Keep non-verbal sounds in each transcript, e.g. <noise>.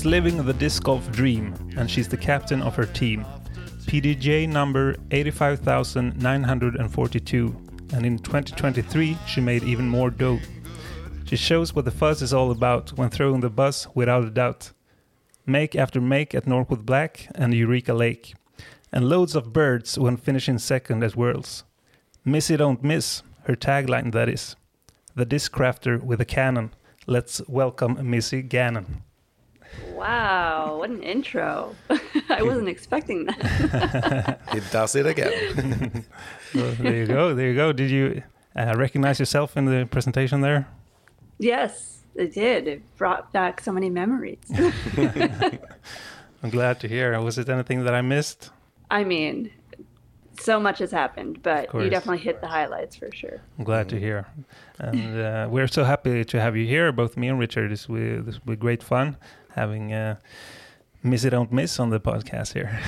She's living the disc golf dream, and she's the captain of her team. PDGA number 85,942, and in 2023 she made even more dough. She shows what the fuzz is all about when throwing the Buzz without a doubt. Make after make at Northwood Black and Eureka Lake, and loads of birds when finishing second at Worlds. Missy don't miss, her tagline that is. The disc crafter with a cannon. Let's welcome Missy Gannon. Wow, what an intro. <laughs> I wasn't expecting that. <laughs> He does it again. <laughs> Well, there you go. There you go. Did you uh, recognize yourself in the presentation there? yes, it did. It brought back so many memories. I'm glad to hear. Was it anything that I missed? I mean, so much has happened, but you definitely hit the highlights for sure. I'm glad to hear. And uh, we're so happy to have you here, both me and Richard. This will, this will be great fun having uh, Missy Don't Miss on the podcast here.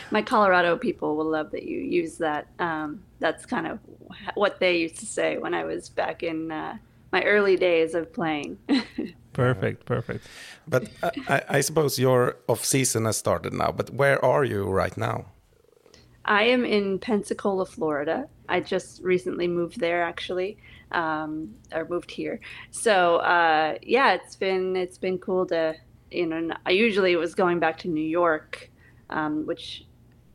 <laughs> My Colorado people will love that you use that. Um, that's kind of what they used to say when I was back in uh, my early days of playing. <laughs> perfect, perfect. But I, I, I suppose your off season has started now. But where are you right now? I am in Pensacola, Florida. I just recently moved there, actually, um, or moved here. So uh, yeah, it's been it's been cool to you know. I usually it was going back to New York, um, which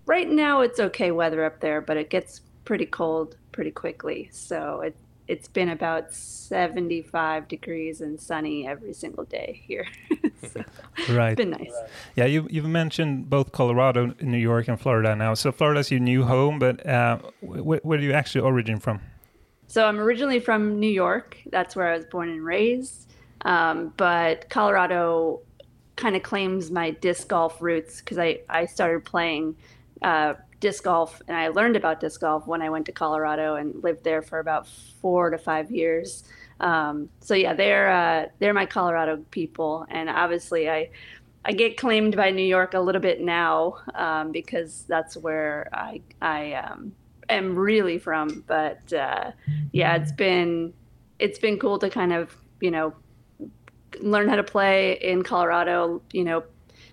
right now it's okay weather up there, but it gets pretty cold pretty quickly. So it it's been about seventy five degrees and sunny every single day here. <laughs> so Right. it's been nice. Yeah, you, you've mentioned both Colorado, New York, and Florida now. So Florida's your new home, but uh, wh- where do you actually origin from? So I'm originally from New York. That's where I was born and raised. Um, but Colorado kind of claims my disc golf roots because I, I started playing uh, disc golf and I learned about disc golf when I went to Colorado and lived there for about four to five years. Um, so yeah, they're uh, they're my Colorado people, and obviously I I get claimed by New York a little bit now um, because that's where I I um, am really from. But uh, yeah, it's been it's been cool to kind of you know learn how to play in Colorado. You know,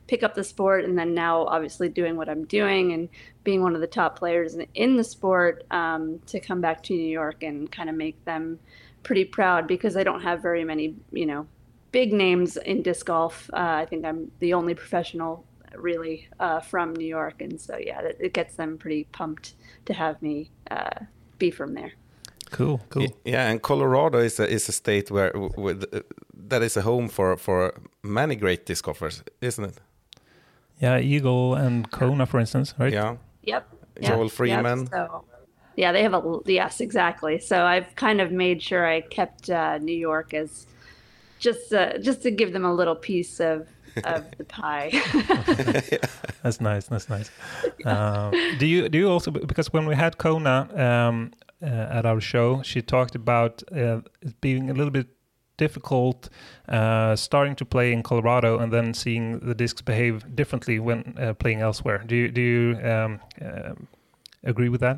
pick up the sport, and then now obviously doing what I'm doing and being one of the top players in, the sport um, to come back to New York and kind of make them pretty proud because I don't have very many you know big names in disc golf. Uh, I think I'm the only professional really uh, from New York, and so yeah, it, it gets them pretty pumped to have me uh, be from there. Cool, cool. Yeah, and Colorado is a is a state where with uh, that is a home for for many great disc golfers, isn't it? Yeah, Eagle and Kona, for instance, right? Yeah. Yep. Joel Yep. Freeman. Yep. So, yeah, they have a yes, exactly. So I've kind of made sure I kept uh, New York as just uh, just to give them a little piece of of the pie. <laughs> <laughs> That's nice. That's nice. Um, do you do you also because when we had Kona um, uh, at our show, she talked about uh, it being a little bit difficult uh, starting to play in Colorado and then seeing the discs behave differently when uh, playing elsewhere. Do you do you um, uh, agree with that?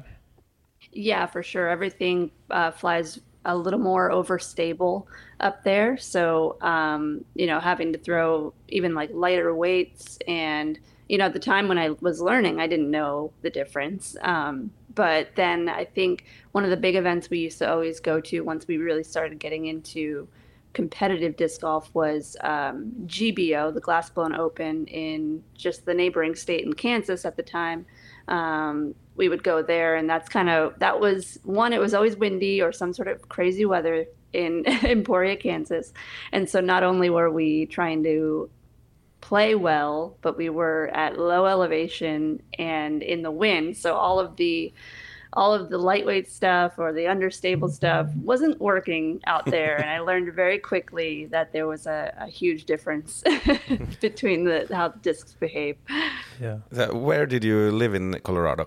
Yeah, for sure. Everything uh, flies a little more overstable up there. So, um, you know, having to throw even like lighter weights. And, you know, at the time when I was learning, I didn't know the difference. Um, but then I think one of the big events we used to always go to once we really started getting into competitive disc golf was um, GBO, the Glass Blown Open, in just the neighboring state in Kansas at the time. Um, we would go there, and that's kind of that was one. It was always windy or some sort of crazy weather in <laughs> Emporia, Kansas, and so not only were we trying to play well, but we were at low elevation and in the wind. So all of the all of the lightweight stuff or the understable stuff wasn't working out there. and I <laughs> learned very quickly that there was a, a huge difference <laughs> between the how the discs behave. Yeah. So where did you live in Colorado?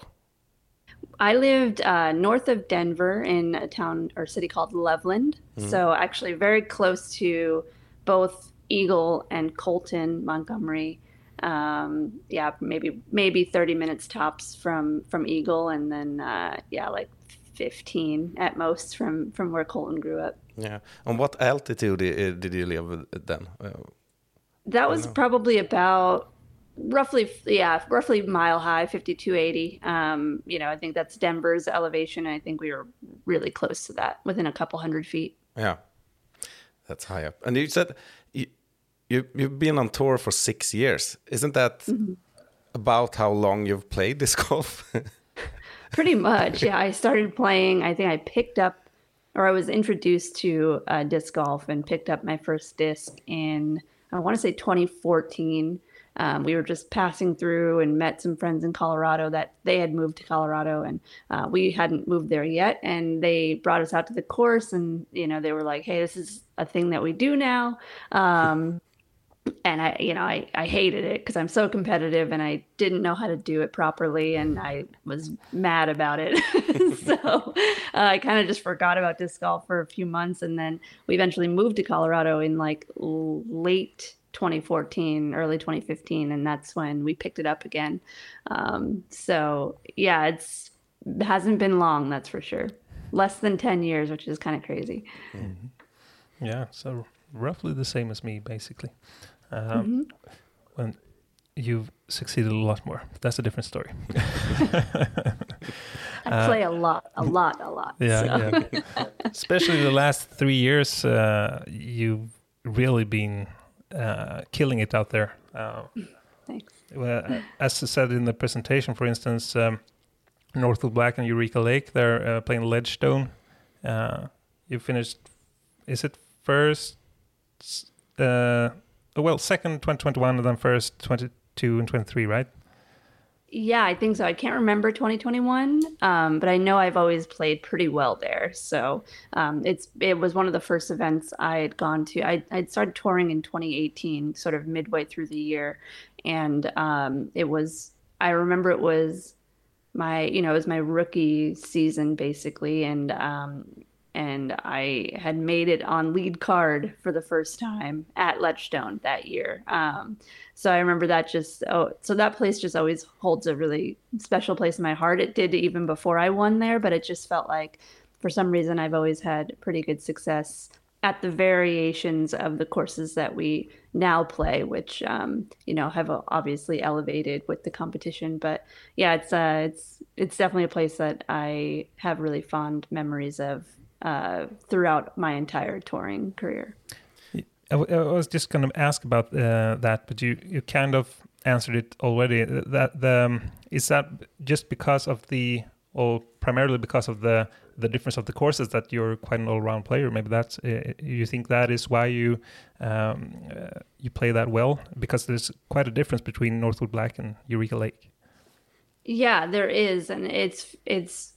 I lived uh, north of Denver in a town or city called Loveland. So actually very close to both Eagle and Colton, Montgomery. Um, yeah, maybe maybe 30 minutes tops from from Eagle, and then uh, yeah, like 15 at most from from where Colton grew up. Yeah. and what altitude did you live then? Uh, That was probably about roughly yeah roughly mile high 5280 um you know i think that's denver's elevation and i think we were really close to that within a couple hundred feet yeah, that's high up. And you said you, you you've been on tour for six years. Isn't that about how long you've played disc <laughs> golf? pretty much yeah. I started playing i think i picked up or i was introduced to uh, disc golf and picked up my first disc in i want to say 2014 um, we were just passing through and met some friends in colorado that they had moved to colorado and uh, we hadn't moved there yet. And they brought us out to the course and you know they were like hey this is a thing that we do now. Um, and I, you know, I, I hated it because I'm so competitive and I didn't know how to do it properly and I was mad about it. <laughs> so uh, I kind of just forgot about disc golf for a few months and then we eventually moved to Colorado in like late 2014, early 2015, and that's when we picked it up again. Um, so yeah, it's it hasn't been long, that's for sure. Less than 10 years, which is kind of crazy. Yeah, so roughly the same as me, basically. Um, Mm-hmm. When you've succeeded a lot more, that's a different story. <laughs> I play a lot, a lot, a lot. Yeah, so. yeah. Especially the last three years, uh, you've really been uh, killing it out there. Uh, Thanks. well, uh, as I said in the presentation, for instance, um, Northwood Black and Eureka Lake, they're uh, playing Ledgestone. Uh, you finished, is it first? Well, second 2021 and then first 22 and 23, right? Yeah, I think so. I can't remember 2021, um, but I know I've always played pretty well there. So um, it's it was one of the first events I had gone to. I I'd started touring in 2018, sort of midway through the year, and um, it was. I remember it was my you know it was my rookie season basically, and um, and I had made it on lead card for the first time at Ledgestone that year. Um, so I remember that just oh, so that place just always holds a really special place in my heart. It did even before I won there, but it just felt like for some reason I've always had pretty good success at the variations of the courses that we now play, which um, you know have obviously elevated with the competition. But yeah, it's uh, it's it's definitely a place that I have really fond memories of uh, throughout my entire touring career. I, w- I was just going to ask about uh, that, but you, you kind of answered it already. Uh, That the um, is that just because of the, or primarily because of the the difference of the courses that you're quite an all-round player. Maybe that's uh, you think that is why you um, uh, you play that well because there's quite a difference between Northwood Black and Eureka Lake. Yeah, there is, and it's it's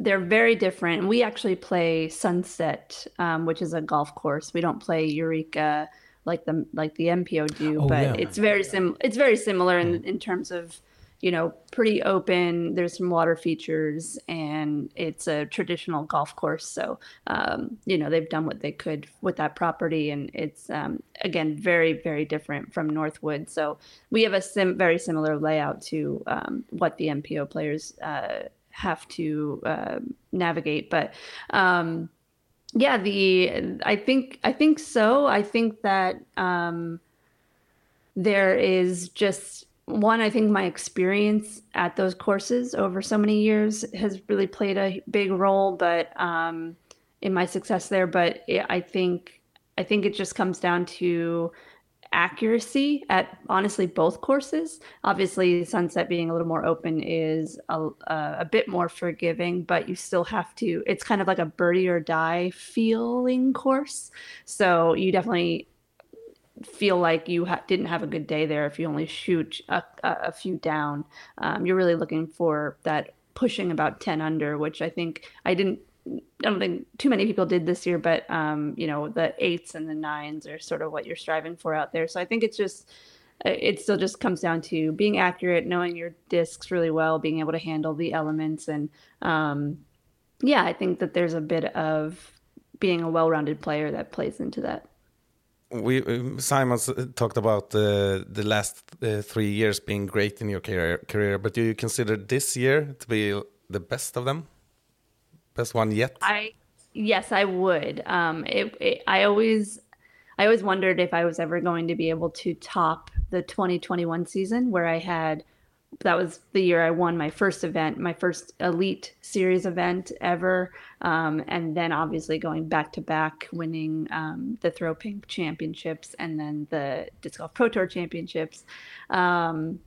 they're very different. We actually play Sunset, um, which is a golf course. We don't play Eureka like the like the MPO do, Oh, but yeah. it's very sim it's very similar in in terms of you know pretty open. There's some water features, and it's a traditional golf course. So um, you know they've done what they could with that property, and it's um, again very very different from Northwood. So we have a sim very similar layout to um, what the MPO players. Uh, have to uh, navigate. But um, yeah, the I think I think so. I think that um, there is just one. I think my experience at those courses over so many years has really played a big role, but um, in my success there. But I think I think it just comes down to accuracy at honestly both courses. Obviously, Sunset being a little more open is a, a, bit more forgiving, but you still have to. It's kind of like a birdie or die feeling course, so you definitely feel like you ha- didn't have a good day there if you only shoot a, a, a few down. Um, you're really looking for that pushing about 10 under, which I think I didn't I don't think too many people did this year, but um, you know, the eights and the nines are sort of what you're striving for out there. So I think it's just it still just comes down to being accurate, knowing your discs really well, being able to handle the elements, and um, yeah, I think that there's a bit of being a well-rounded player that plays into that. we um, Simon talked about the the last uh, three years being great in your career, career, but do you consider this year to be the best of them? Best one yet? I yes, I would. Um, it, it, I always, I always wondered if I was ever going to be able to top the 2021 season, where I had that was the year I won my first event, my first elite series event ever, um, and then obviously going back to back, winning um, the Throw Pink Championships and then the Disc Golf Pro Tour Championships. Um,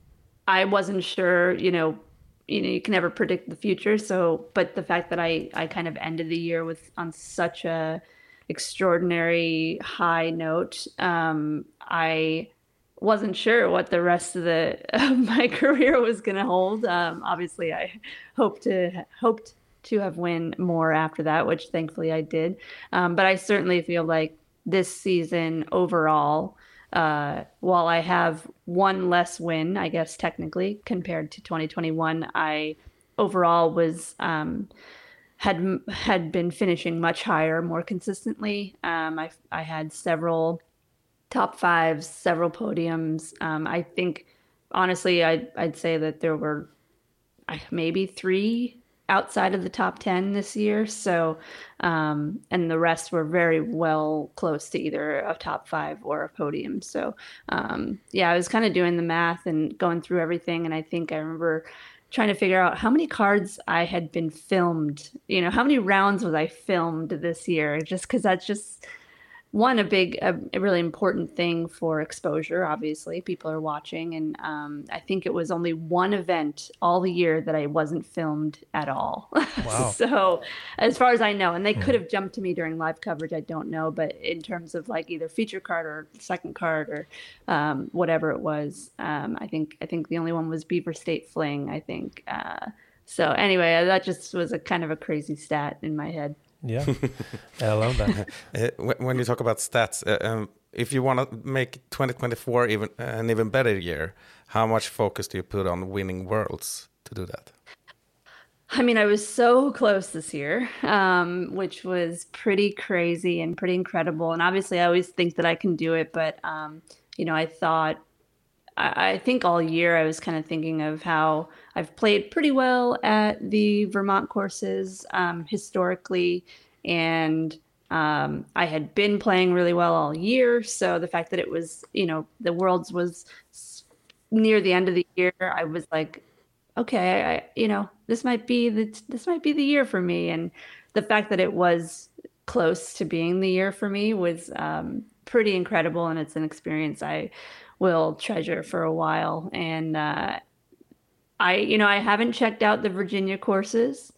I wasn't sure, you know, you know, you can never predict the future. So, but the fact that I I kind of ended the year with on such a extraordinary high note, um, I wasn't sure what the rest of the <laughs> of my <laughs> career was going to hold. Um, obviously, I hoped to hoped to have win more after that, which thankfully I did. Um, but I certainly feel like this season overall, uh, while I have one less win, I guess technically compared to 2021, I overall was um, had had been finishing much higher, more consistently. Um, I I had several top fives, several podiums. Um, I think honestly, I'd I'd say that there were maybe three outside of the top 10 this year. So, um, and the rest were very well close to either a top five or a podium. So, um, yeah, I was kind of doing the math and going through everything. And I think I remember trying to figure out how many cards I had been filmed, you know, how many rounds was I filmed this year, just because that's just one a big a, a really important thing for exposure obviously people are watching and um, i think it was only one event all the year that i wasn't filmed at all. <laughs> Wow. so as far as i know and they could have jumped to me during live coverage i don't know but in terms of like either feature card or second card or um, whatever it was um, i think i think the only one was beaver state fling i think uh, so anyway that just was a kind of a crazy stat in my head Yeah, <laughs> I love that. <laughs> Uh, when you talk about stats, uh, um, if you want to make 2024 even an even better year, how much focus do you put on winning worlds to do that? I mean, I was so close this year, um, which was pretty crazy and pretty incredible. And obviously, I always think that I can do it, but um, you know, I thought, I, think all year I was kind of thinking of how I've played pretty well at the Vermont courses um, historically, and um, I had been playing really well all year. So the fact that it was, you know, the Worlds was near the end of the year, I was like, okay, I, you know, this might be the this might be the year for me. And the fact that it was close to being the year for me was um, pretty incredible, and it's an experience I will treasure for a while. And uh, I, you know, I haven't checked out the Virginia courses.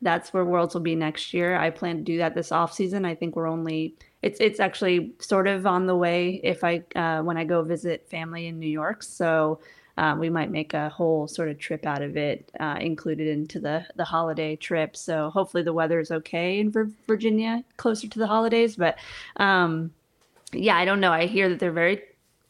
That's where Worlds will be next year. I plan to do that this off season. I think we're only it's it's actually sort of on the way if I uh, when I go visit family in New York. So um, we might make a whole sort of trip out of it, uh, included into the the holiday trip. So hopefully the weather is okay in Vir- Virginia closer to the holidays. But um, yeah, I don't know. I hear that they're very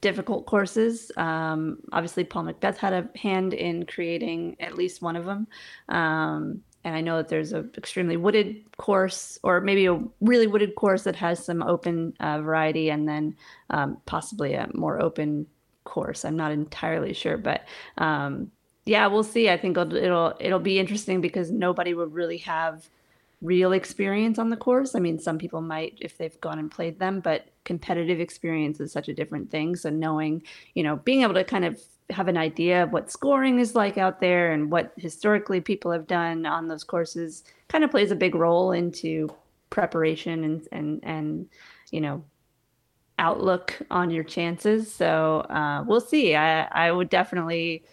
difficult courses. Um, obviously, Paul McBeth had a hand in creating at least one of them. Um, and I know that there's a extremely wooded course, or maybe a really wooded course that has some open uh, variety, and then um, possibly a more open course. I'm not entirely sure, but um, yeah, we'll see. I think it'll, it'll it'll be interesting because nobody would really have real experience on the course. I mean, some people might if they've gone and played them, but competitive experience is such a different thing. So knowing, you know, being able to kind of have an idea of what scoring is like out there and what historically people have done on those courses kind of plays a big role into preparation and and and you know outlook on your chances. So uh, we'll see. I I would definitely,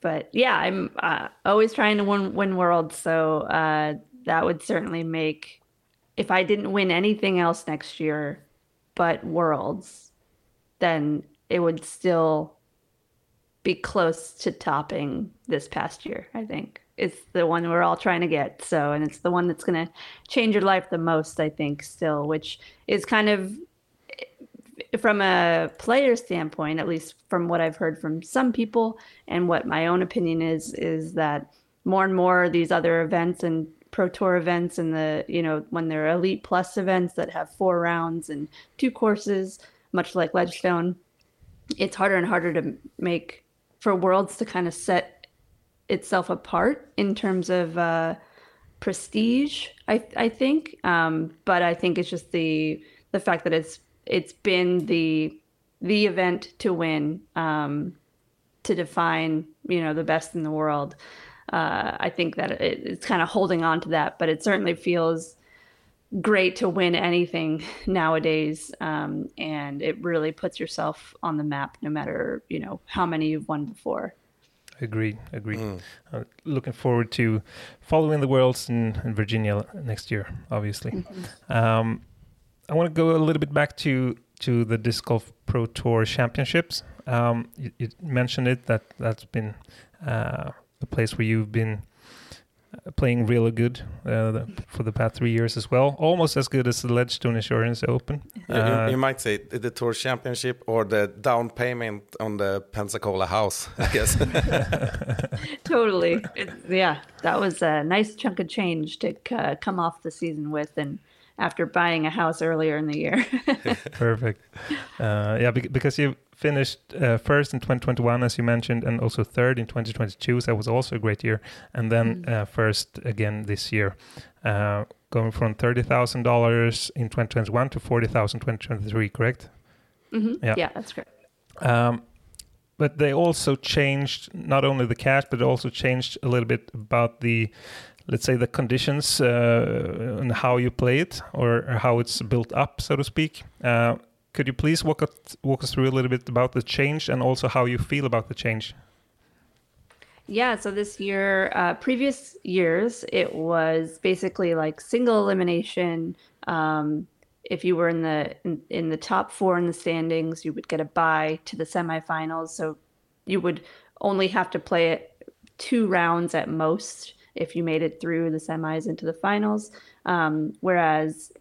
but yeah, I'm uh, always trying to win win worlds. So uh, that would certainly make if I didn't win anything else next year, but worlds, then it would still be close to topping this past year. I think it's the one we're all trying to get. So, and it's the one that's going to change your life the most. I think still, which is kind of from a player standpoint, at least from what I've heard from some people and what my own opinion is, is that more and more of these other events and pro tour events and the, you know, when they're elite plus events that have four rounds and two courses, much like Ledgestone, it's harder and harder to make for Worlds to kind of set itself apart in terms of uh, prestige. I I think, um, but I think it's just the the fact that it's it's been the the event to win um, to define you know the best in the world. Uh, I think that it, it's kind of holding on to that, but it certainly feels great to win anything <laughs> nowadays, um, and it really puts yourself on the map, no matter you know how many you've won before. Agreed, agreed. Uh, looking forward to following the Worlds in, in Virginia next year, obviously. Um, I want to go a little bit back to to the disc golf pro tour championships. Um, you, you mentioned it that that's been uh, a place where you've been uh, playing really good uh, the, for the past three years as well. Almost as good as the Ledgestone Insurance Open. You- you, Uh, you might say the the Tour Championship or the down payment on the Pensacola house, I guess. <laughs> totally. It, yeah, that was a nice chunk of change to uh, come off the season with, and after buying a house earlier in the year. <laughs> Perfect. Uh, yeah, because you finished uh, first in 2021, as you mentioned, and also third in 2022. So that was also a great year. And then uh, first again this year, uh, going from $30,000 in 2021 to 40000 in 2023, correct? hmm Yeah. yeah. that's correct. Um, but they also changed not only the cash, but also changed a little bit about the, let's say, the conditions uh, and how you play it or, how it's built up, so to speak. Uh, could you please walk us, walk us through a little bit about the change and also how you feel about the change? Yeah, so this year, uh, previous years, it was basically like single elimination. Um, if you were in the in, in the top four in the standings, you would get a bye to the semifinals. So you would only have to play it two rounds at most if you made it through the semis into the finals. Um, whereas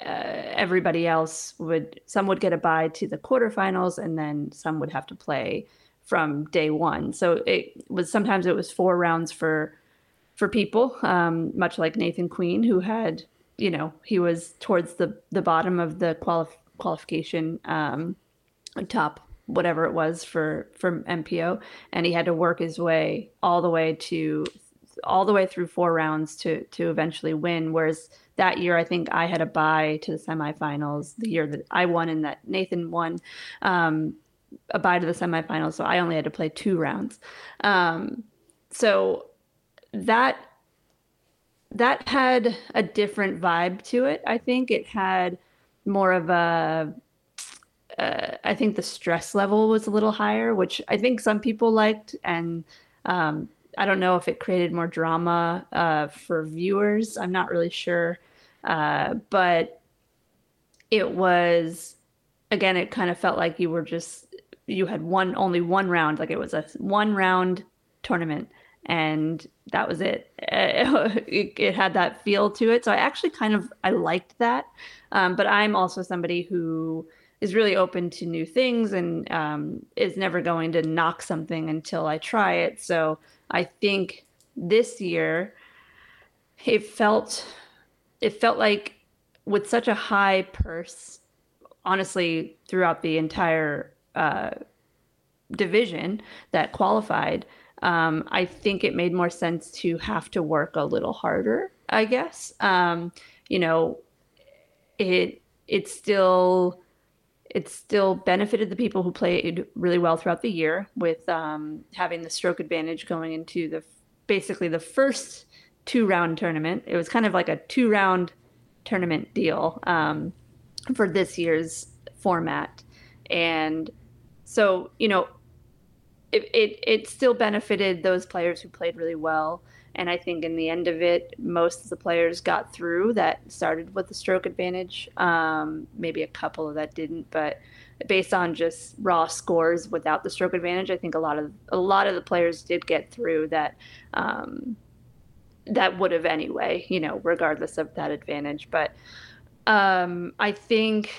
uh, everybody else would some would get a bye to the quarterfinals, and then some would have to play from day one. So it was sometimes it was four rounds for for people, um, much like Nathan Queen, who had you know he was towards the the bottom of the qualif- qualification um, top whatever it was for for MPO, and he had to work his way all the way to all the way through four rounds to to eventually win. Whereas that year, I think I had a bye to the semifinals. The year that I won and that Nathan won, um, a bye to the semifinals. So I only had to play two rounds. Um, so that that had a different vibe to it. I think it had more of a uh, I think the stress level was a little higher, which I think some people liked, and um, I don't know if it created more drama uh, for viewers. I'm not really sure, uh, but it was again. It kind of felt like you were just you had one only one round, like it was a one round tournament, and that was it. <laughs> it. It had that feel to it, so I actually kind of I liked that. Um, but I'm also somebody who is really open to new things and um, is never going to knock something until I try it. So I think this year it felt it felt like with such a high purse, honestly, throughout the entire uh, division that qualified. Um, I think it made more sense to have to work a little harder. I guess um, you know it it still it still benefited the people who played really well throughout the year with um, having the stroke advantage going into the basically the first two round tournament. It was kind of like a two round tournament deal um, for this year's format, and so you know it, it it still benefited those players who played really well. And I think in the end of it, most of the players got through that started with the stroke advantage. Um, maybe a couple of that didn't, but based on just raw scores without the stroke advantage, I think a lot of a lot of the players did get through that. Um, that would have anyway, you know, regardless of that advantage. But um, I think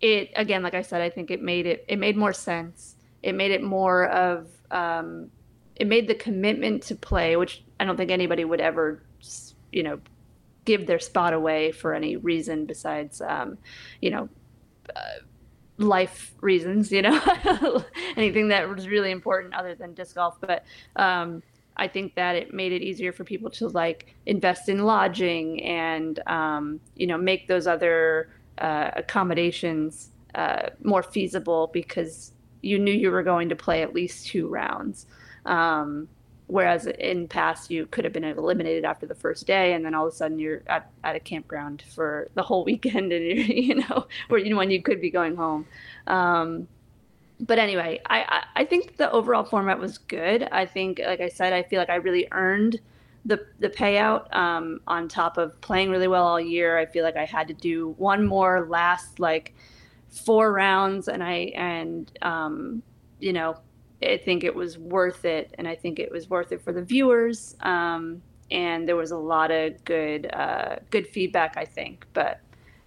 it again, like I said, I think it made it it made more sense. It made it more of um, it made the commitment to play, which I don't think anybody would ever, you know, give their spot away for any reason besides, um, you know, uh, life reasons, you know, <laughs> anything that was really important other than disc golf. But um, I think that it made it easier for people to like invest in lodging and um, you know make those other uh, accommodations uh, more feasible because you knew you were going to play at least two rounds. Um, whereas in past you could have been eliminated after the first day and then all of a sudden you're at, at a campground for the whole <laughs> weekend and you're, you know where you know when you could be going home. Um, but anyway I, I think the overall format was good. I think like i said i feel like i really earned the the payout um, on top of playing really well all year. I feel like i had to do one more last like four rounds and i and um, you know I think it was worth it, and I think it was worth it for the viewers. Um, and there was a lot of good uh, good feedback, I think. But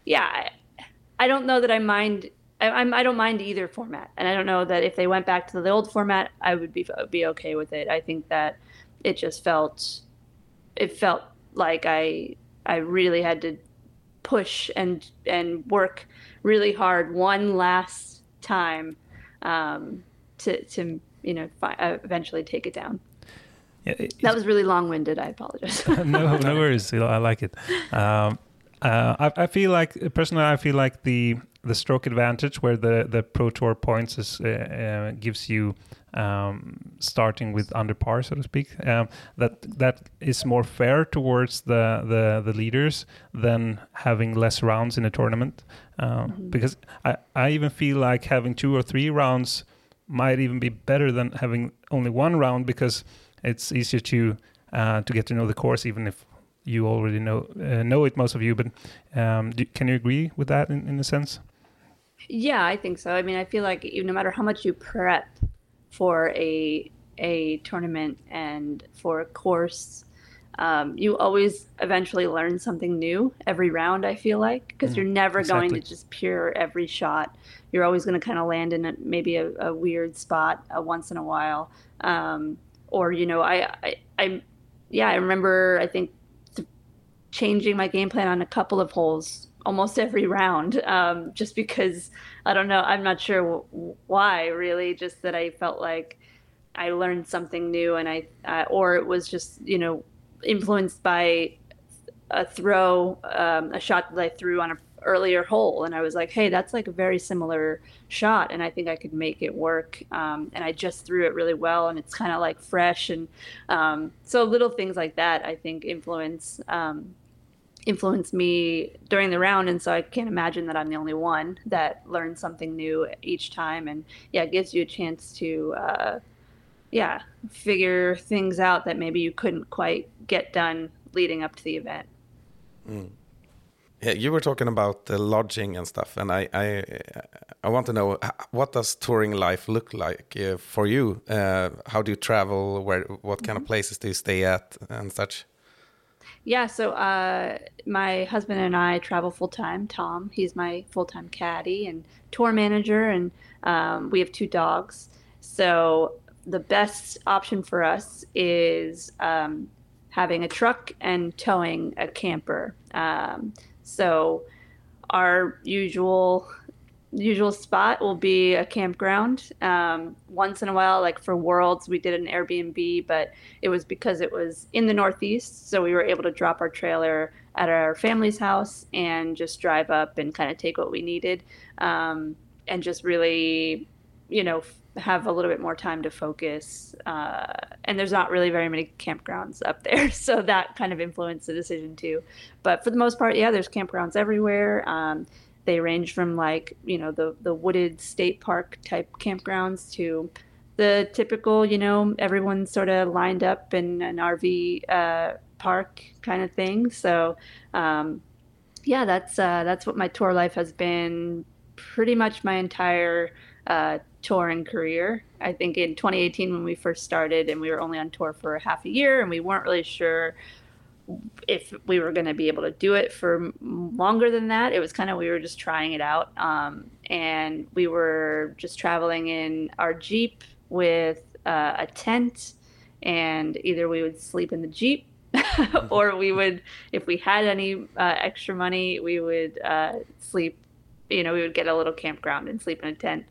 yeah, I, I don't know that I mind. I, I'm I don't mind either format, and I don't know that if they went back to the old format, I would be be okay with it. I think that it just felt it felt like I I really had to push and and work really hard one last time um, to to you know fi- uh, eventually take it down. Yeah, it- That was really long winded. I apologize. <laughs> no, no worries. I like it. Um, uh, I, I feel like personally, I feel like the the stroke advantage, where the the Pro Tour points is uh, uh, gives you um, starting with under par, so to speak. Um, that that is more fair towards the the, the leaders than having less rounds in a tournament. Um, Because I, I even feel like having two or three rounds might even be better than having only one round because it's easier to uh, to get to know the course, even if you already know uh, know it, most of you. But um, do, can you agree with that in, in a sense? Yeah, I think so. I mean, I feel like no matter how much you prep for a a tournament and for a course, um, you always eventually learn something new every round. I feel like because you're never going to just pure every shot. You're always going to kind of land in a, maybe a, a weird spot uh, once in a while, um, or you know, I, I I yeah, I remember I think th- changing my game plan on a couple of holes almost every round um, just because i don't know i'm not sure w- why really just that i felt like i learned something new and i uh, or it was just you know influenced by a throw um, a shot that i threw on a earlier hole and i was like hey that's like a very similar shot and i think i could make it work um, and i just threw it really well and it's kind of like fresh and um, so little things like that i think influence um, influenced me during the round and so i can't imagine that i'm the only one that learns something new each time and yeah it gives you a chance to uh, yeah figure things out that maybe you couldn't quite get done leading up to the event. Yeah, you were talking about the lodging and stuff, and I, I, I want to know what does touring life look like uh, for you? Uh, how do you travel? Where, what kind of places do you stay at, and such? Yeah, so uh, my husband and I travel full time. Tom, he's my full time caddy and tour manager, and um, we have two dogs. So the best option for us is um, having a truck and towing a camper. Um, so our usual usual spot will be a campground. Um, once in a while, like for Worlds, we did an Airbnb, but it was because it was in the Northeast, so we were able to drop our trailer at our family's house and just drive up and kind of take what we needed, um, and just really, you know, have a little bit more time to focus. Uh, and there's not really very many campgrounds up there, <laughs> so that kind of influenced the decision too. But for the most part, yeah, there's campgrounds everywhere. Um, they range from like you know the the wooded state park type campgrounds to the typical you know everyone sort of lined up in an RV uh, park kind of thing. So um, yeah, that's uh, that's what my tour life has been pretty much my entire uh, touring career. I think in 2018 when we first started and we were only on tour for half a year and we weren't really sure if we were going to be able to do it for longer than that. It was kind of we were just trying it out, um, and we were just traveling in our jeep with uh, a tent, and either we would sleep in the jeep. <laughs> or we would, if we had any uh, extra money, we would uh, sleep you know, we would get a little campground and sleep in a tent.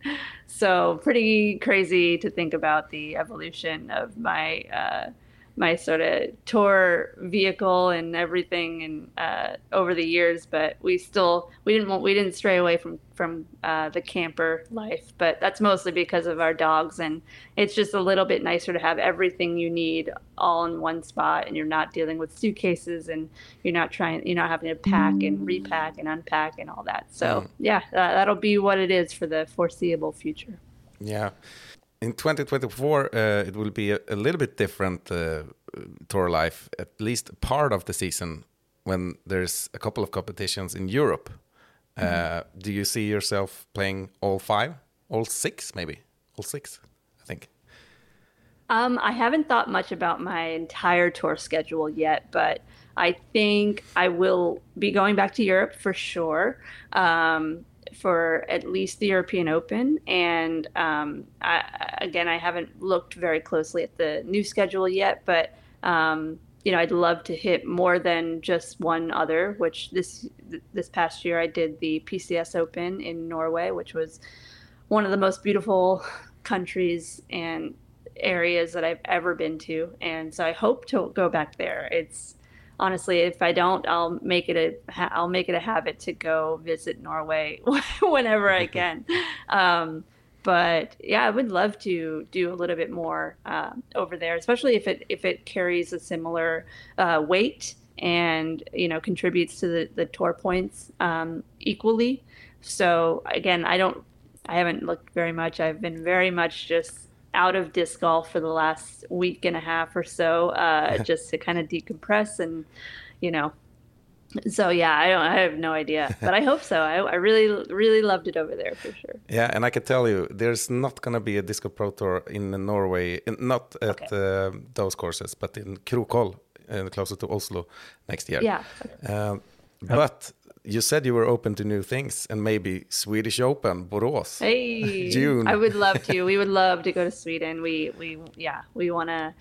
So pretty crazy to think about the evolution of my uh, my sort of tour vehicle and everything and uh, over the years but we still we didn't we didn't stray away from from uh, the camper life but that's mostly because of our dogs and it's just a little bit nicer to have everything you need all in one spot and you're not dealing with suitcases and you're not trying you're not having to pack and repack and unpack and all that so Mm. yeah uh, that'll be what it is for the foreseeable future Yeah. In 2024, uh, it will be a, a little bit different uh, tour life, at least part of the season, when there's a couple of competitions in Europe. Uh, do you see yourself playing all five, all six, maybe all six? I think. Um, I haven't thought much about my entire tour schedule yet, but I think I will be going back to Europe for sure um, for at least the European Open. And um, I, again, I haven't looked very closely at the new schedule yet, but um, you know, I'd love to hit more than just one other. Which this this past year I did the PCS Open in Norway, which was one of the most beautiful countries and areas that I've ever been to, and so I hope to go back there. It's honestly, if I don't, I'll make it a I'll make it a habit to go visit Norway <laughs> whenever I <laughs> can. Um, but yeah, I would love to do a little bit more uh, over there, especially if it if it carries a similar uh, weight and you know contributes to the the tour points um, equally. So again, I don't I haven't looked very much. I've been very much just out of disc golf for the last week and a half or so, uh, <laughs> just to kind of decompress and, you know. So yeah, I don't. I have no idea, <laughs> but I hope so. I, I really, really loved it over there for sure. Yeah, and I can tell you, there's not going to be a Disc Golf Pro Tour in Norway, not at uh, those courses, but in Krokhol, uh, closer to Oslo next year. Yeah. Um, but you said you were open to new things and maybe Swedish Open, Borås. Hey, June. I would love to. We would <laughs> love to go to Sweden. We we yeah, we want to.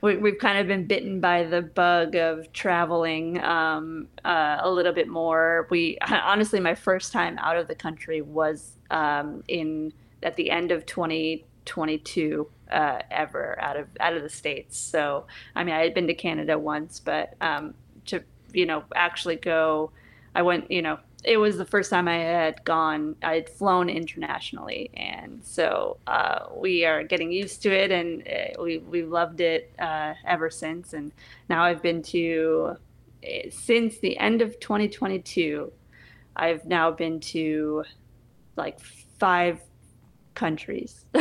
We, we've kind of been bitten by the bug of traveling um, uh, a little bit more. We <laughs> honestly, my first time out of the country was um, in at the end of 2022 uh, ever out of out of the states. So I mean, I had been to Canada once, but um, to you know actually go, I went you know it was the first time I had gone. I had flown internationally, and so uh, we are getting used to it, and uh, we we loved it uh, ever since. And now I've been to eh, since the end of 2022. I've now been to like five countries <laughs>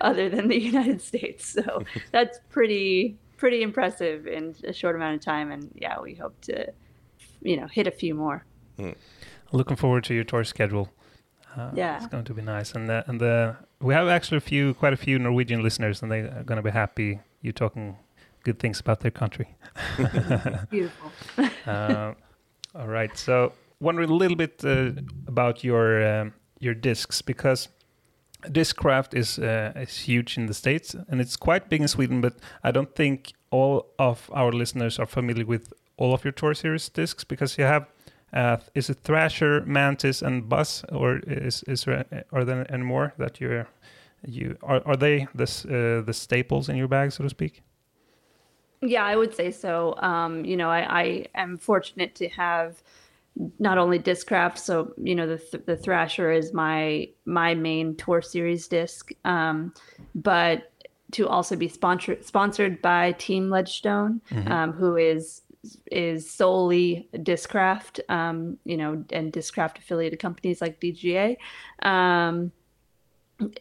other than the United States. So <laughs> that's pretty pretty impressive in a short amount of time. And yeah, we hope to you know hit a few more. Looking forward to your tour schedule. Uh, Yeah. it's going to be nice, and the, and the we have actually a few, quite a few Norwegian listeners, and they are going to be happy you talking good things about their country. <laughs> Beautiful. <laughs> uh, all right. So, wondering a little bit uh, about your um, your discs because Discraft is uh, is huge in the states and it's quite big in Sweden, but I don't think all of our listeners are familiar with all of your tour series discs because you have. Uh, is it Thrasher, Mantis, and Buzz, or is is there are there any more that you you are are they the uh, the staples in your bag, so to speak? Yeah, I would say so. Um, you know, I, I am fortunate to have not only Discraft, so you know the th- the Thrasher is my my main tour series disc, um, but to also be sponsored sponsored by Team Ledgestone, um, who is is solely Discraft, um, you know, and Discraft affiliated companies like DGA. Um,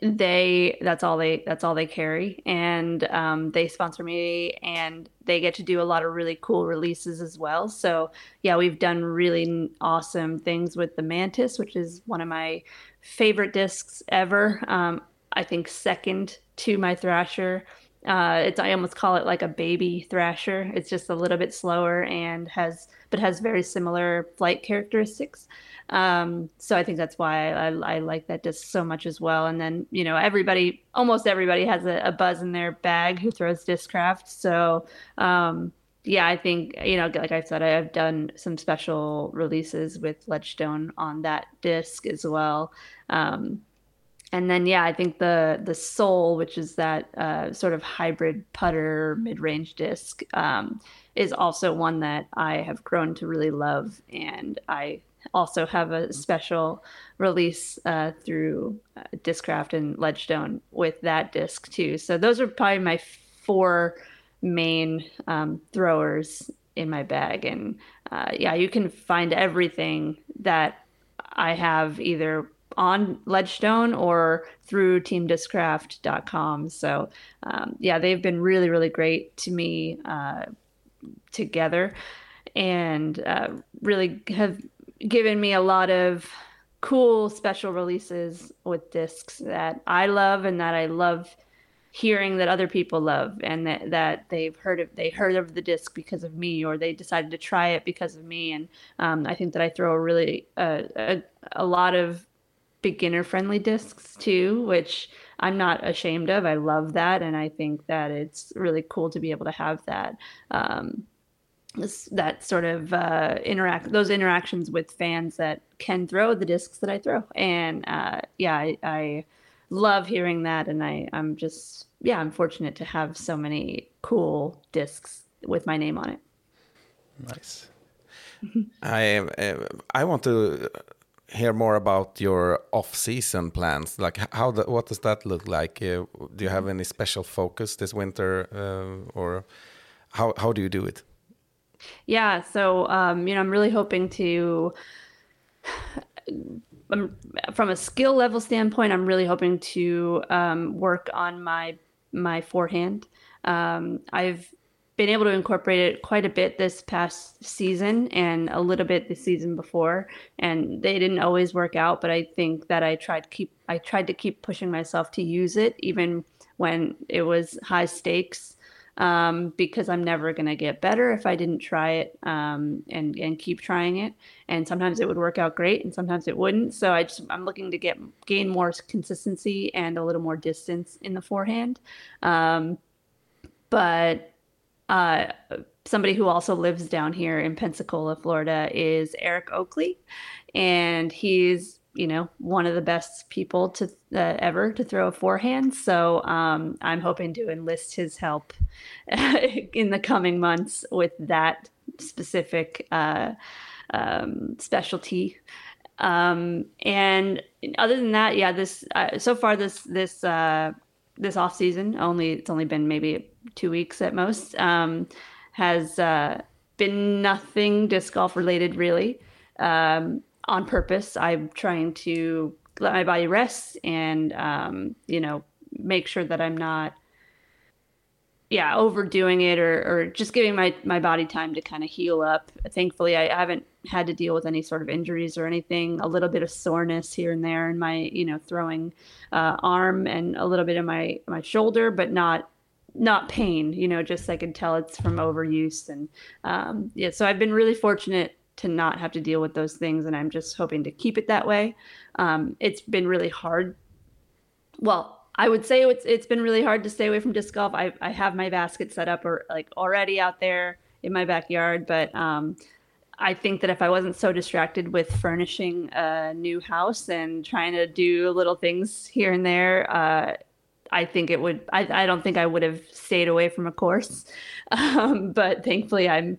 they that's all they that's all they carry. And um, they sponsor me and they get to do a lot of really cool releases as well. So yeah we've done really awesome things with the mantis which is one of my favorite discs ever. Um, i think second to my thrasher uh, it's i almost call it like a baby thrasher it's just a little bit slower and has but has very similar flight characteristics um, so I think that's why I, I like that disc so much as well. And then, you know, everybody, almost everybody has a, a buzz in their bag who throws Discraft. So, um, yeah, I think you know, like I said, I have done some special releases with Ledgestone on that disc as well. Um, and then yeah, I think the the Sol, which is that uh, sort of hybrid putter mid range disc, um, is also one that I have grown to really love, and I also have a special release uh, through uh, Discraft and Ledgestone with that disc too. So those are probably my four main um, throwers in my bag, and uh, yeah, you can find everything that I have either on Ledgestone or through teamdiscraft.com. So, um, yeah, they've been really, really great to me uh, together and uh, really have given me a lot of cool special releases with discs that I love and that I love hearing that other people love and that, that they've heard of they heard of the disc because of me or they decided to try it because of me and um, I think that I throw a really uh, a, a lot of beginner friendly discs too, which I'm not ashamed of. I love that. And I think that it's really cool to be able to have that. Um, that sort of uh, interact those interactions with fans that can throw the discs that I throw, and uh, yeah, I, I love hearing that, and I I'm just yeah I'm fortunate to have so many cool discs with my name on it. Nice. <laughs> I I want to hear more about your off-season plans. Like how the, what does that look like? Uh, do you have any special focus this winter, uh, or how how do you do it? Yeah, so um, you know, I'm really hoping to. <sighs> Um, from a skill level standpoint, I'm really hoping to um, work on my my forehand. Um, I've been able to incorporate it quite a bit this past season and a little bit the season before and they didn't always work out but i think that i tried keep i tried to keep pushing myself to use it even when it was high stakes um, because i'm never going to get better if i didn't try it um, and and keep trying it. And sometimes it would work out great and sometimes it wouldn't. So i just i'm looking to get gain more consistency and a little more distance in the forehand. Um, but somebody who also lives down here in Pensacola, Florida, is Eric Oakley, and he's you know one of the best people to uh, ever to throw a forehand. So um, I'm hoping to enlist his help <laughs> in the coming months with that specific uh, um, specialty. Um, and other than that, yeah, this uh, so far this this uh, this off season only it's only been maybe two weeks at most, um, has uh, been nothing disc golf related really. Um, on purpose, I'm trying to let my body rest and um, you know make sure that I'm not yeah overdoing it or, or just giving my, my body time to kind of heal up thankfully I, haven't had to deal with any sort of injuries or anything a little bit of soreness here and there in my you know throwing uh, arm and a little bit in my my shoulder but not not pain, you know, just I can tell it's from overuse. And um, yeah, so I've been really fortunate to not have to deal with those things. And I'm just hoping to keep it that way. Um, it's been really hard. Well, I would say it's it's been really hard to stay away from disc golf. I I have my basket set up or like already out there in my backyard, but um, I think that if I wasn't so distracted with furnishing a new house and trying to do little things here and there, uh, I think it would. I, I don't think I would have stayed away from a course, <laughs> um, but thankfully I'm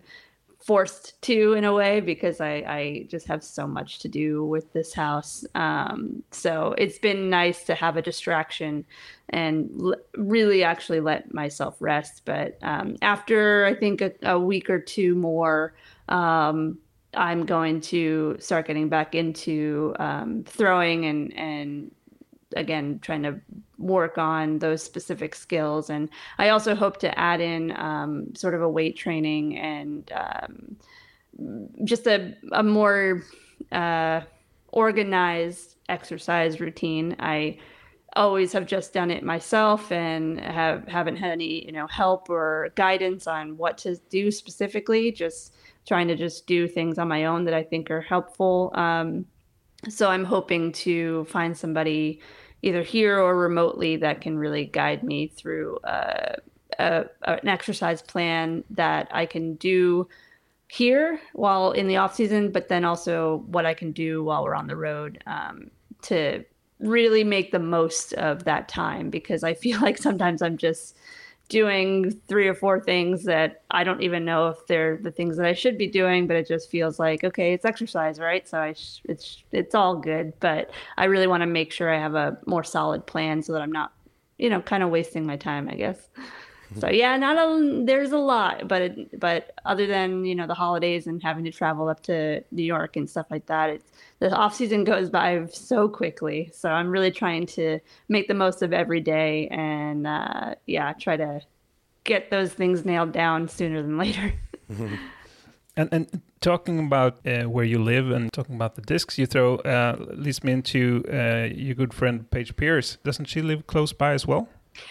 forced to in a way because I, I just have so much to do with this house. Um, so it's been nice to have a distraction and l- really actually let myself rest. But um, after I think a, a, week or two more, um, I'm going to start getting back into um, throwing and and again trying to work on those specific skills. And i also hope to add in um, sort of a weight training and um, just a, a more uh, organized exercise routine. I always have just done it myself and have haven't had any you know help or guidance on what to do specifically just trying to just do things on my own that i think are helpful. Um, so i'm hoping to find somebody either here or remotely that can really guide me through uh, a, an exercise plan that I can do here while in the off season, but then also what I can do while we're on the road um, to really make the most of that time because I feel <laughs> like sometimes I'm just doing three or four things that I don't even know if they're the things that I should be doing, but it just feels like okay, it's exercise, right? So I sh- it's it's all good, but I really want to make sure I have a more solid plan so that I'm not, you know, kind of wasting my time, I guess. So yeah, not a there's a lot, but it, but other than you know the holidays and having to travel up to New York and stuff like that, it's the off season goes by so quickly. So I'm really trying to make the most of every day and uh, yeah, try to get those things nailed down sooner than later. <laughs> <laughs> And, and talking about uh, where you live and talking about the discs you throw uh, leads me into uh, your good friend Paige Pierce. Doesn't she live close by as well?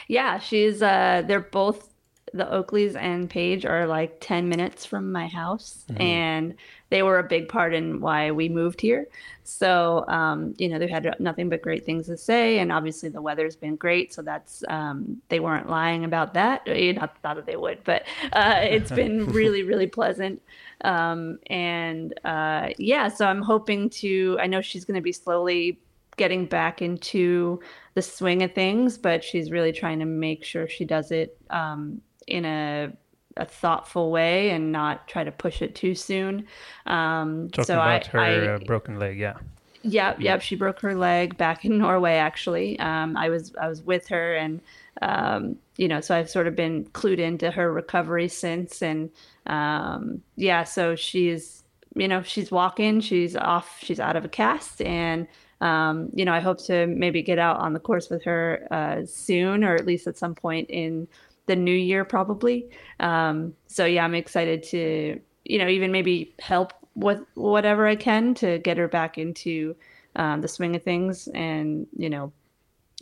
Yeah, she's uh they're both the Oakleys and Paige are like 10 minutes from my house and they were a big part in why we moved here. So, um, you know, they've had nothing but great things to say and obviously the weather's been great, so that's um they weren't lying about that. Eh, Not, not that they would, but uh it's been <laughs> really really pleasant. Um and uh yeah, so I'm hoping to I know she's going to be slowly getting back into the swing of things, but she's really trying to make sure she does it um, in a, a thoughtful way and not try to push it too soon. Um, Talking so about I, her I, uh, broken leg, yeah. Yep, yep. She broke her leg back in <laughs> Norway. Actually, um, I was I was with her, and um, you know, so I've sort of been clued into her recovery since, and um, yeah, so she's you know she's walking, she's off, she's out of a cast, and um, you know, I hope to maybe get out on the course with her uh, soon, or at least at some point in the new year, probably. Um, so yeah, I'm excited to you know even maybe help with whatever I can to get her back into um, the swing of things, and you know,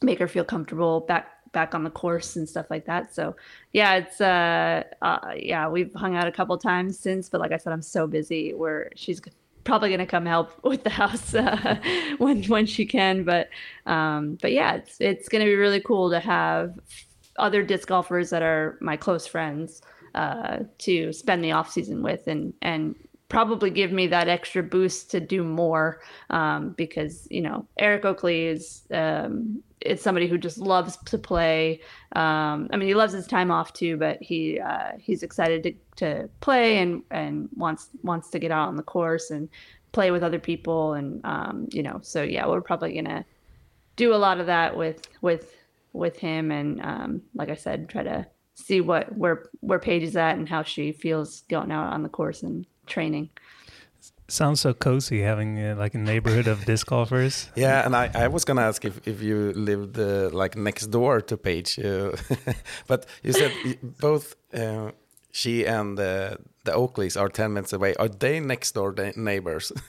make her feel comfortable back back on the course and stuff like that. So yeah, it's uh, uh yeah, we've hung out a couple times since, but like I said, I'm so busy where she's probably going to come help <laughs> with the house uh, when when she can but um but yeah it's it's going to be really cool to have other disc golfers that are my close friends uh to spend the off season with and and probably give me that extra boost to do more um because you know Eric Oakley is um is somebody who just loves to play. Um, I mean, he loves his time off too, but he uh, he's excited to, to play and and wants wants to get out on the course and play with other people and um, you know. So yeah, we're probably gonna do a lot of that with with with him and um, like I said, try to see what where where Paige is at and how she feels going out on the course and training. Sounds so cozy having uh, like a neighborhood of disc golfers. <laughs> Yeah, and I, I was gonna ask if, if you lived uh, like next door to Paige, uh, <laughs> but you said both uh, she and uh, the Oakleys are ten minutes away. Are they next door da- neighbors? <laughs>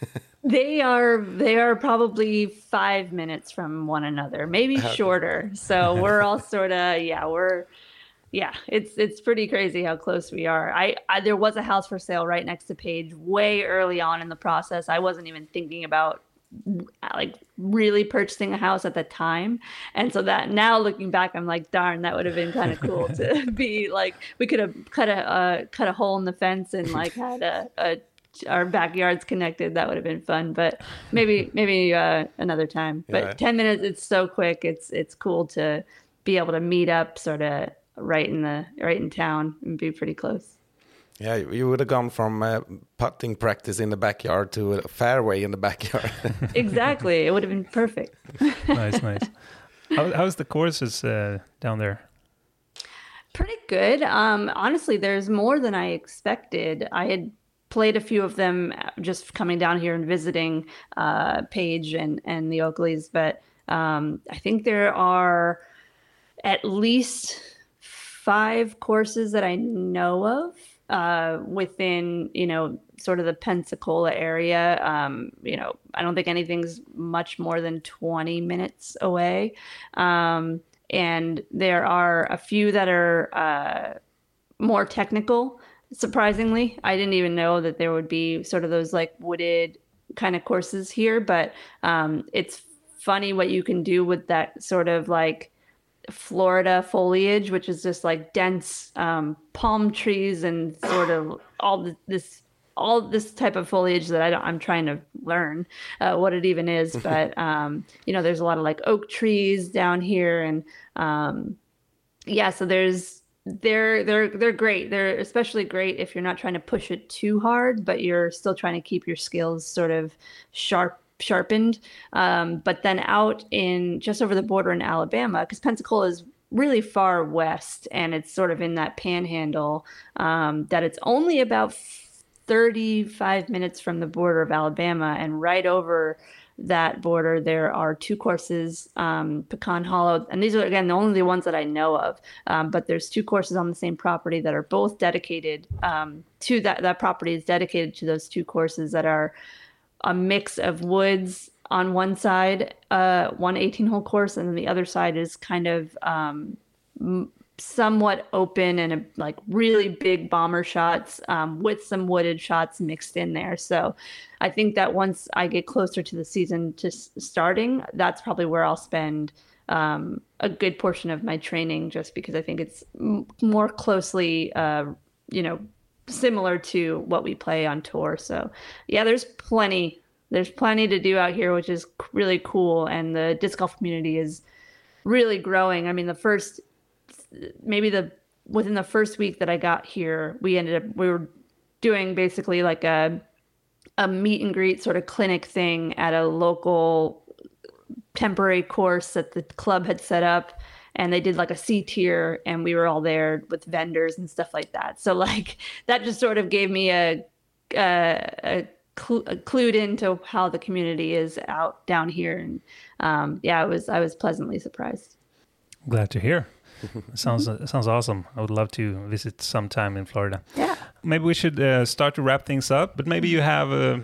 They are they are probably five minutes from one another, maybe shorter. So we're all sort of yeah we're yeah it's it's pretty crazy how close we are. I, I there was a house for sale right next to Paige way early on in the process. I wasn't even thinking about like really purchasing a house at the time and so that now looking back i'm like darn that would have been kind of cool to <laughs> be like we could have cut a uh, cut a hole in the fence and like had a, a our backyards connected that would have been fun but maybe maybe uh, another time but Yeah. 10 minutes it's so quick it's it's cool to be able to meet up sort of right in the right in town and be pretty close yeah, you you would have gone from uh, putting practice in the backyard to a fairway in the backyard. <laughs> exactly it would have been perfect <laughs> nice, nice. How, how's the courses uh, down there? Pretty good. Um, honestly, there's more than I expected. I had played a few of them uh, just coming down here and visiting uh, Paige and, and the Oakleys, but um, I think there are at least five courses that I know of uh, within, you know, sort of the Pensacola area. Um, you know, I don't think anything's much more than 20 minutes away. Um, and there are a few that are uh, more technical. Surprisingly, I didn't even know that there would be sort of those like wooded kind of courses here, but um, it's funny what you can do with that sort of like Florida foliage, which is just like dense um, palm trees and sort of all this all this type of foliage that I don't, I'm trying to learn uh, what it even is. <laughs> But um, you know, there's a lot of like oak trees down here, and um, yeah, so there's they're they're they're great. They're especially great if you're not trying to push it too hard, but you're still trying to keep your skills sort of sharp sharpened. Um, but then out in just over the border in Alabama, because Pensacola is really far west and it's sort of in that panhandle, um, that it's only about 35 minutes from the border of Alabama and right over that border there are two courses um, pecan hollow and these are again the only ones that i know of um, but there's two courses on the same property that are both dedicated um, to that that property is dedicated to those two courses that are a mix of woods on one side, uh, one 18 hole course, and then the other side is kind of um, somewhat open and a, like really big bomber shots um, with some wooded shots mixed in there. So I think that once I get closer to the season to s- starting, that's probably where I'll spend um, a good portion of my training, just because I think it's m- more closely, uh, you know, similar to what we play on tour. So yeah, there's plenty there's plenty to do out here, which is really cool. And the disc golf community is really growing. I mean, the first maybe the within the first week that I got here, we ended up we were doing basically like a a meet and greet sort of clinic thing at a local temporary course that the club had set up and they did like a C tier and we were all there with vendors and stuff like that. So like <laughs> that just sort of gave me a a, a cl- clued into how the community is out down here and um, yeah, I was I was pleasantly surprised. Glad to hear. <laughs> sounds sounds awesome. I would love to visit sometime in Florida. Yeah. Maybe we should uh, start to wrap things up, but maybe you have uh,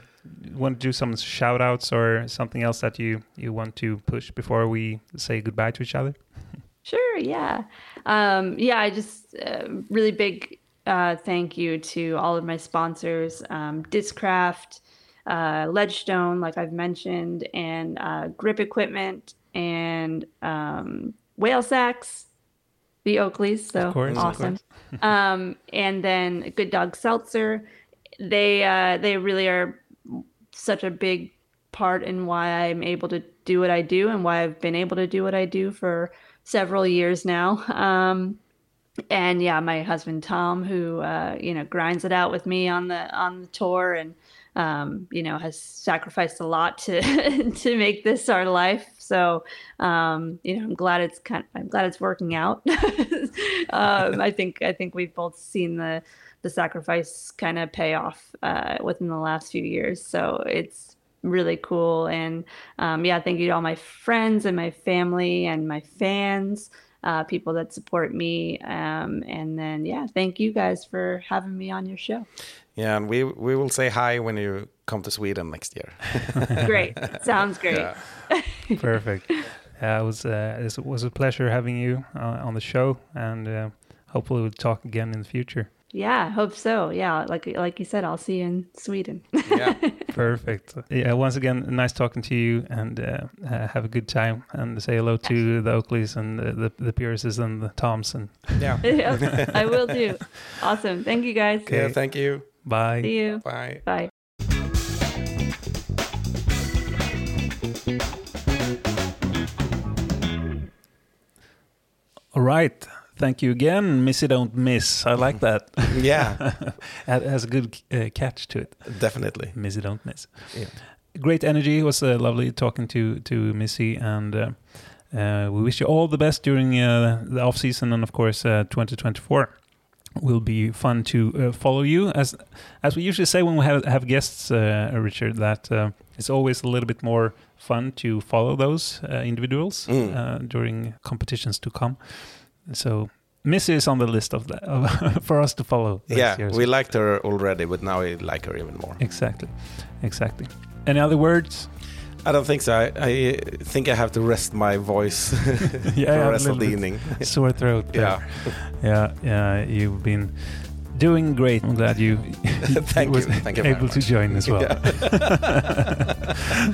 want to do some shout outs or something else that you you want to push before we say goodbye to each other. Sure. Yeah. Um, yeah. I just uh, really big uh, thank you to all of my sponsors, um, Discraft, uh, Ledgestone, like I've mentioned, and uh, Grip Equipment and um, Whale Sacks, the Oakleys. So course, awesome. <laughs> um, and then Good Dog Seltzer. They uh, they really are such a big part in why I'm able to do what I do and why I've been able to do what I do for several years now. Um, and yeah, my husband Tom, who uh, you know grinds it out with me on the on the tour, and um, you know has sacrificed a lot to <laughs> to make this our life. So um, you know, I'm glad it's kind. I'm glad it's working out. <laughs> um, I think I think we've both seen the the sacrifice kind of pay off uh, within the last few years. So it's really cool. And um, yeah, thank you to all my friends and my family and my fans, uh, people that support me. Um, and then, yeah, thank you guys for having me on your show. Yeah, and we we will say hi when you come to Sweden next year. <laughs> Great. Sounds great. Yeah. <laughs> Perfect. Yeah, it was uh, it was a pleasure having you uh, on the show, and uh, hopefully we'll talk again in the future. Yeah, I hope so. Yeah, like like you said, I'll see you in Sweden. Yeah. <laughs> <laughs> Perfect. Yeah. Once again, nice talking to you, and uh, uh, have a good time. And say hello to the Oakleys and the the, the Pierces and the Toms. And yeah. <laughs> <laughs> Yep, I will do. Awesome. Thank you guys. Yeah, thank you. bye. See you. Bye. Bye. All right. Thank you again, Missy Don't Miss. I like that. <laughs> Yeah, <laughs> it has a good uh, catch to it. definitely. Missy Don't Miss. Yeah. Great energy. It was uh, lovely talking to to Missy, and uh, uh, we wish you all the best during uh, the off season, and of course, uh, 2024 will be fun to uh, follow you. As as we usually say when we have have guests, uh, Richard, that uh, it's always a little bit more fun to follow those uh, individuals Mm. uh, during competitions to come. So. Missy is on the list of that <laughs> for us to follow. Yeah, we liked her already, but now we like her even more. Exactly, exactly. Any other words? I don't think so. I, I think I have to rest my voice <laughs> <laughs> for the rest of the evening. Sore throat. there. Yeah. yeah, yeah. You've been Doing great. I'm glad you Thank was you. Thank you able to join as well.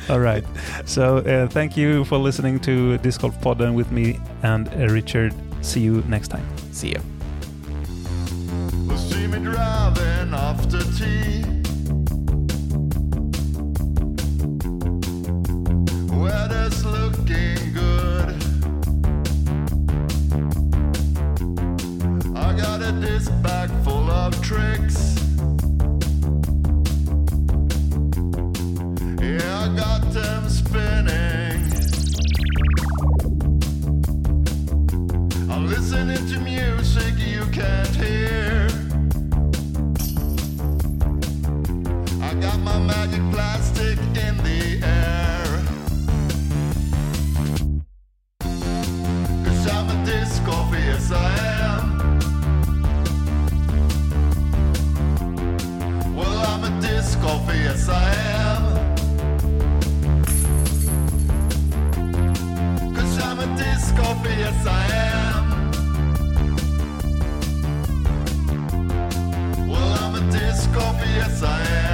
All right. So uh, thank you for listening to Disc Golf Podden with me and uh, Richard. See you next time. See you. Weather's looking good. I got a disc bag full of tricks. Yeah, I got them spinning. Listening to music you can't hear. I got my magic plastic in the air. Cause I'm a disco, yes I am. Well, I'm a disc golfer, yes I am. Cause I'm a disc golfer, yes I am. Disc golfer,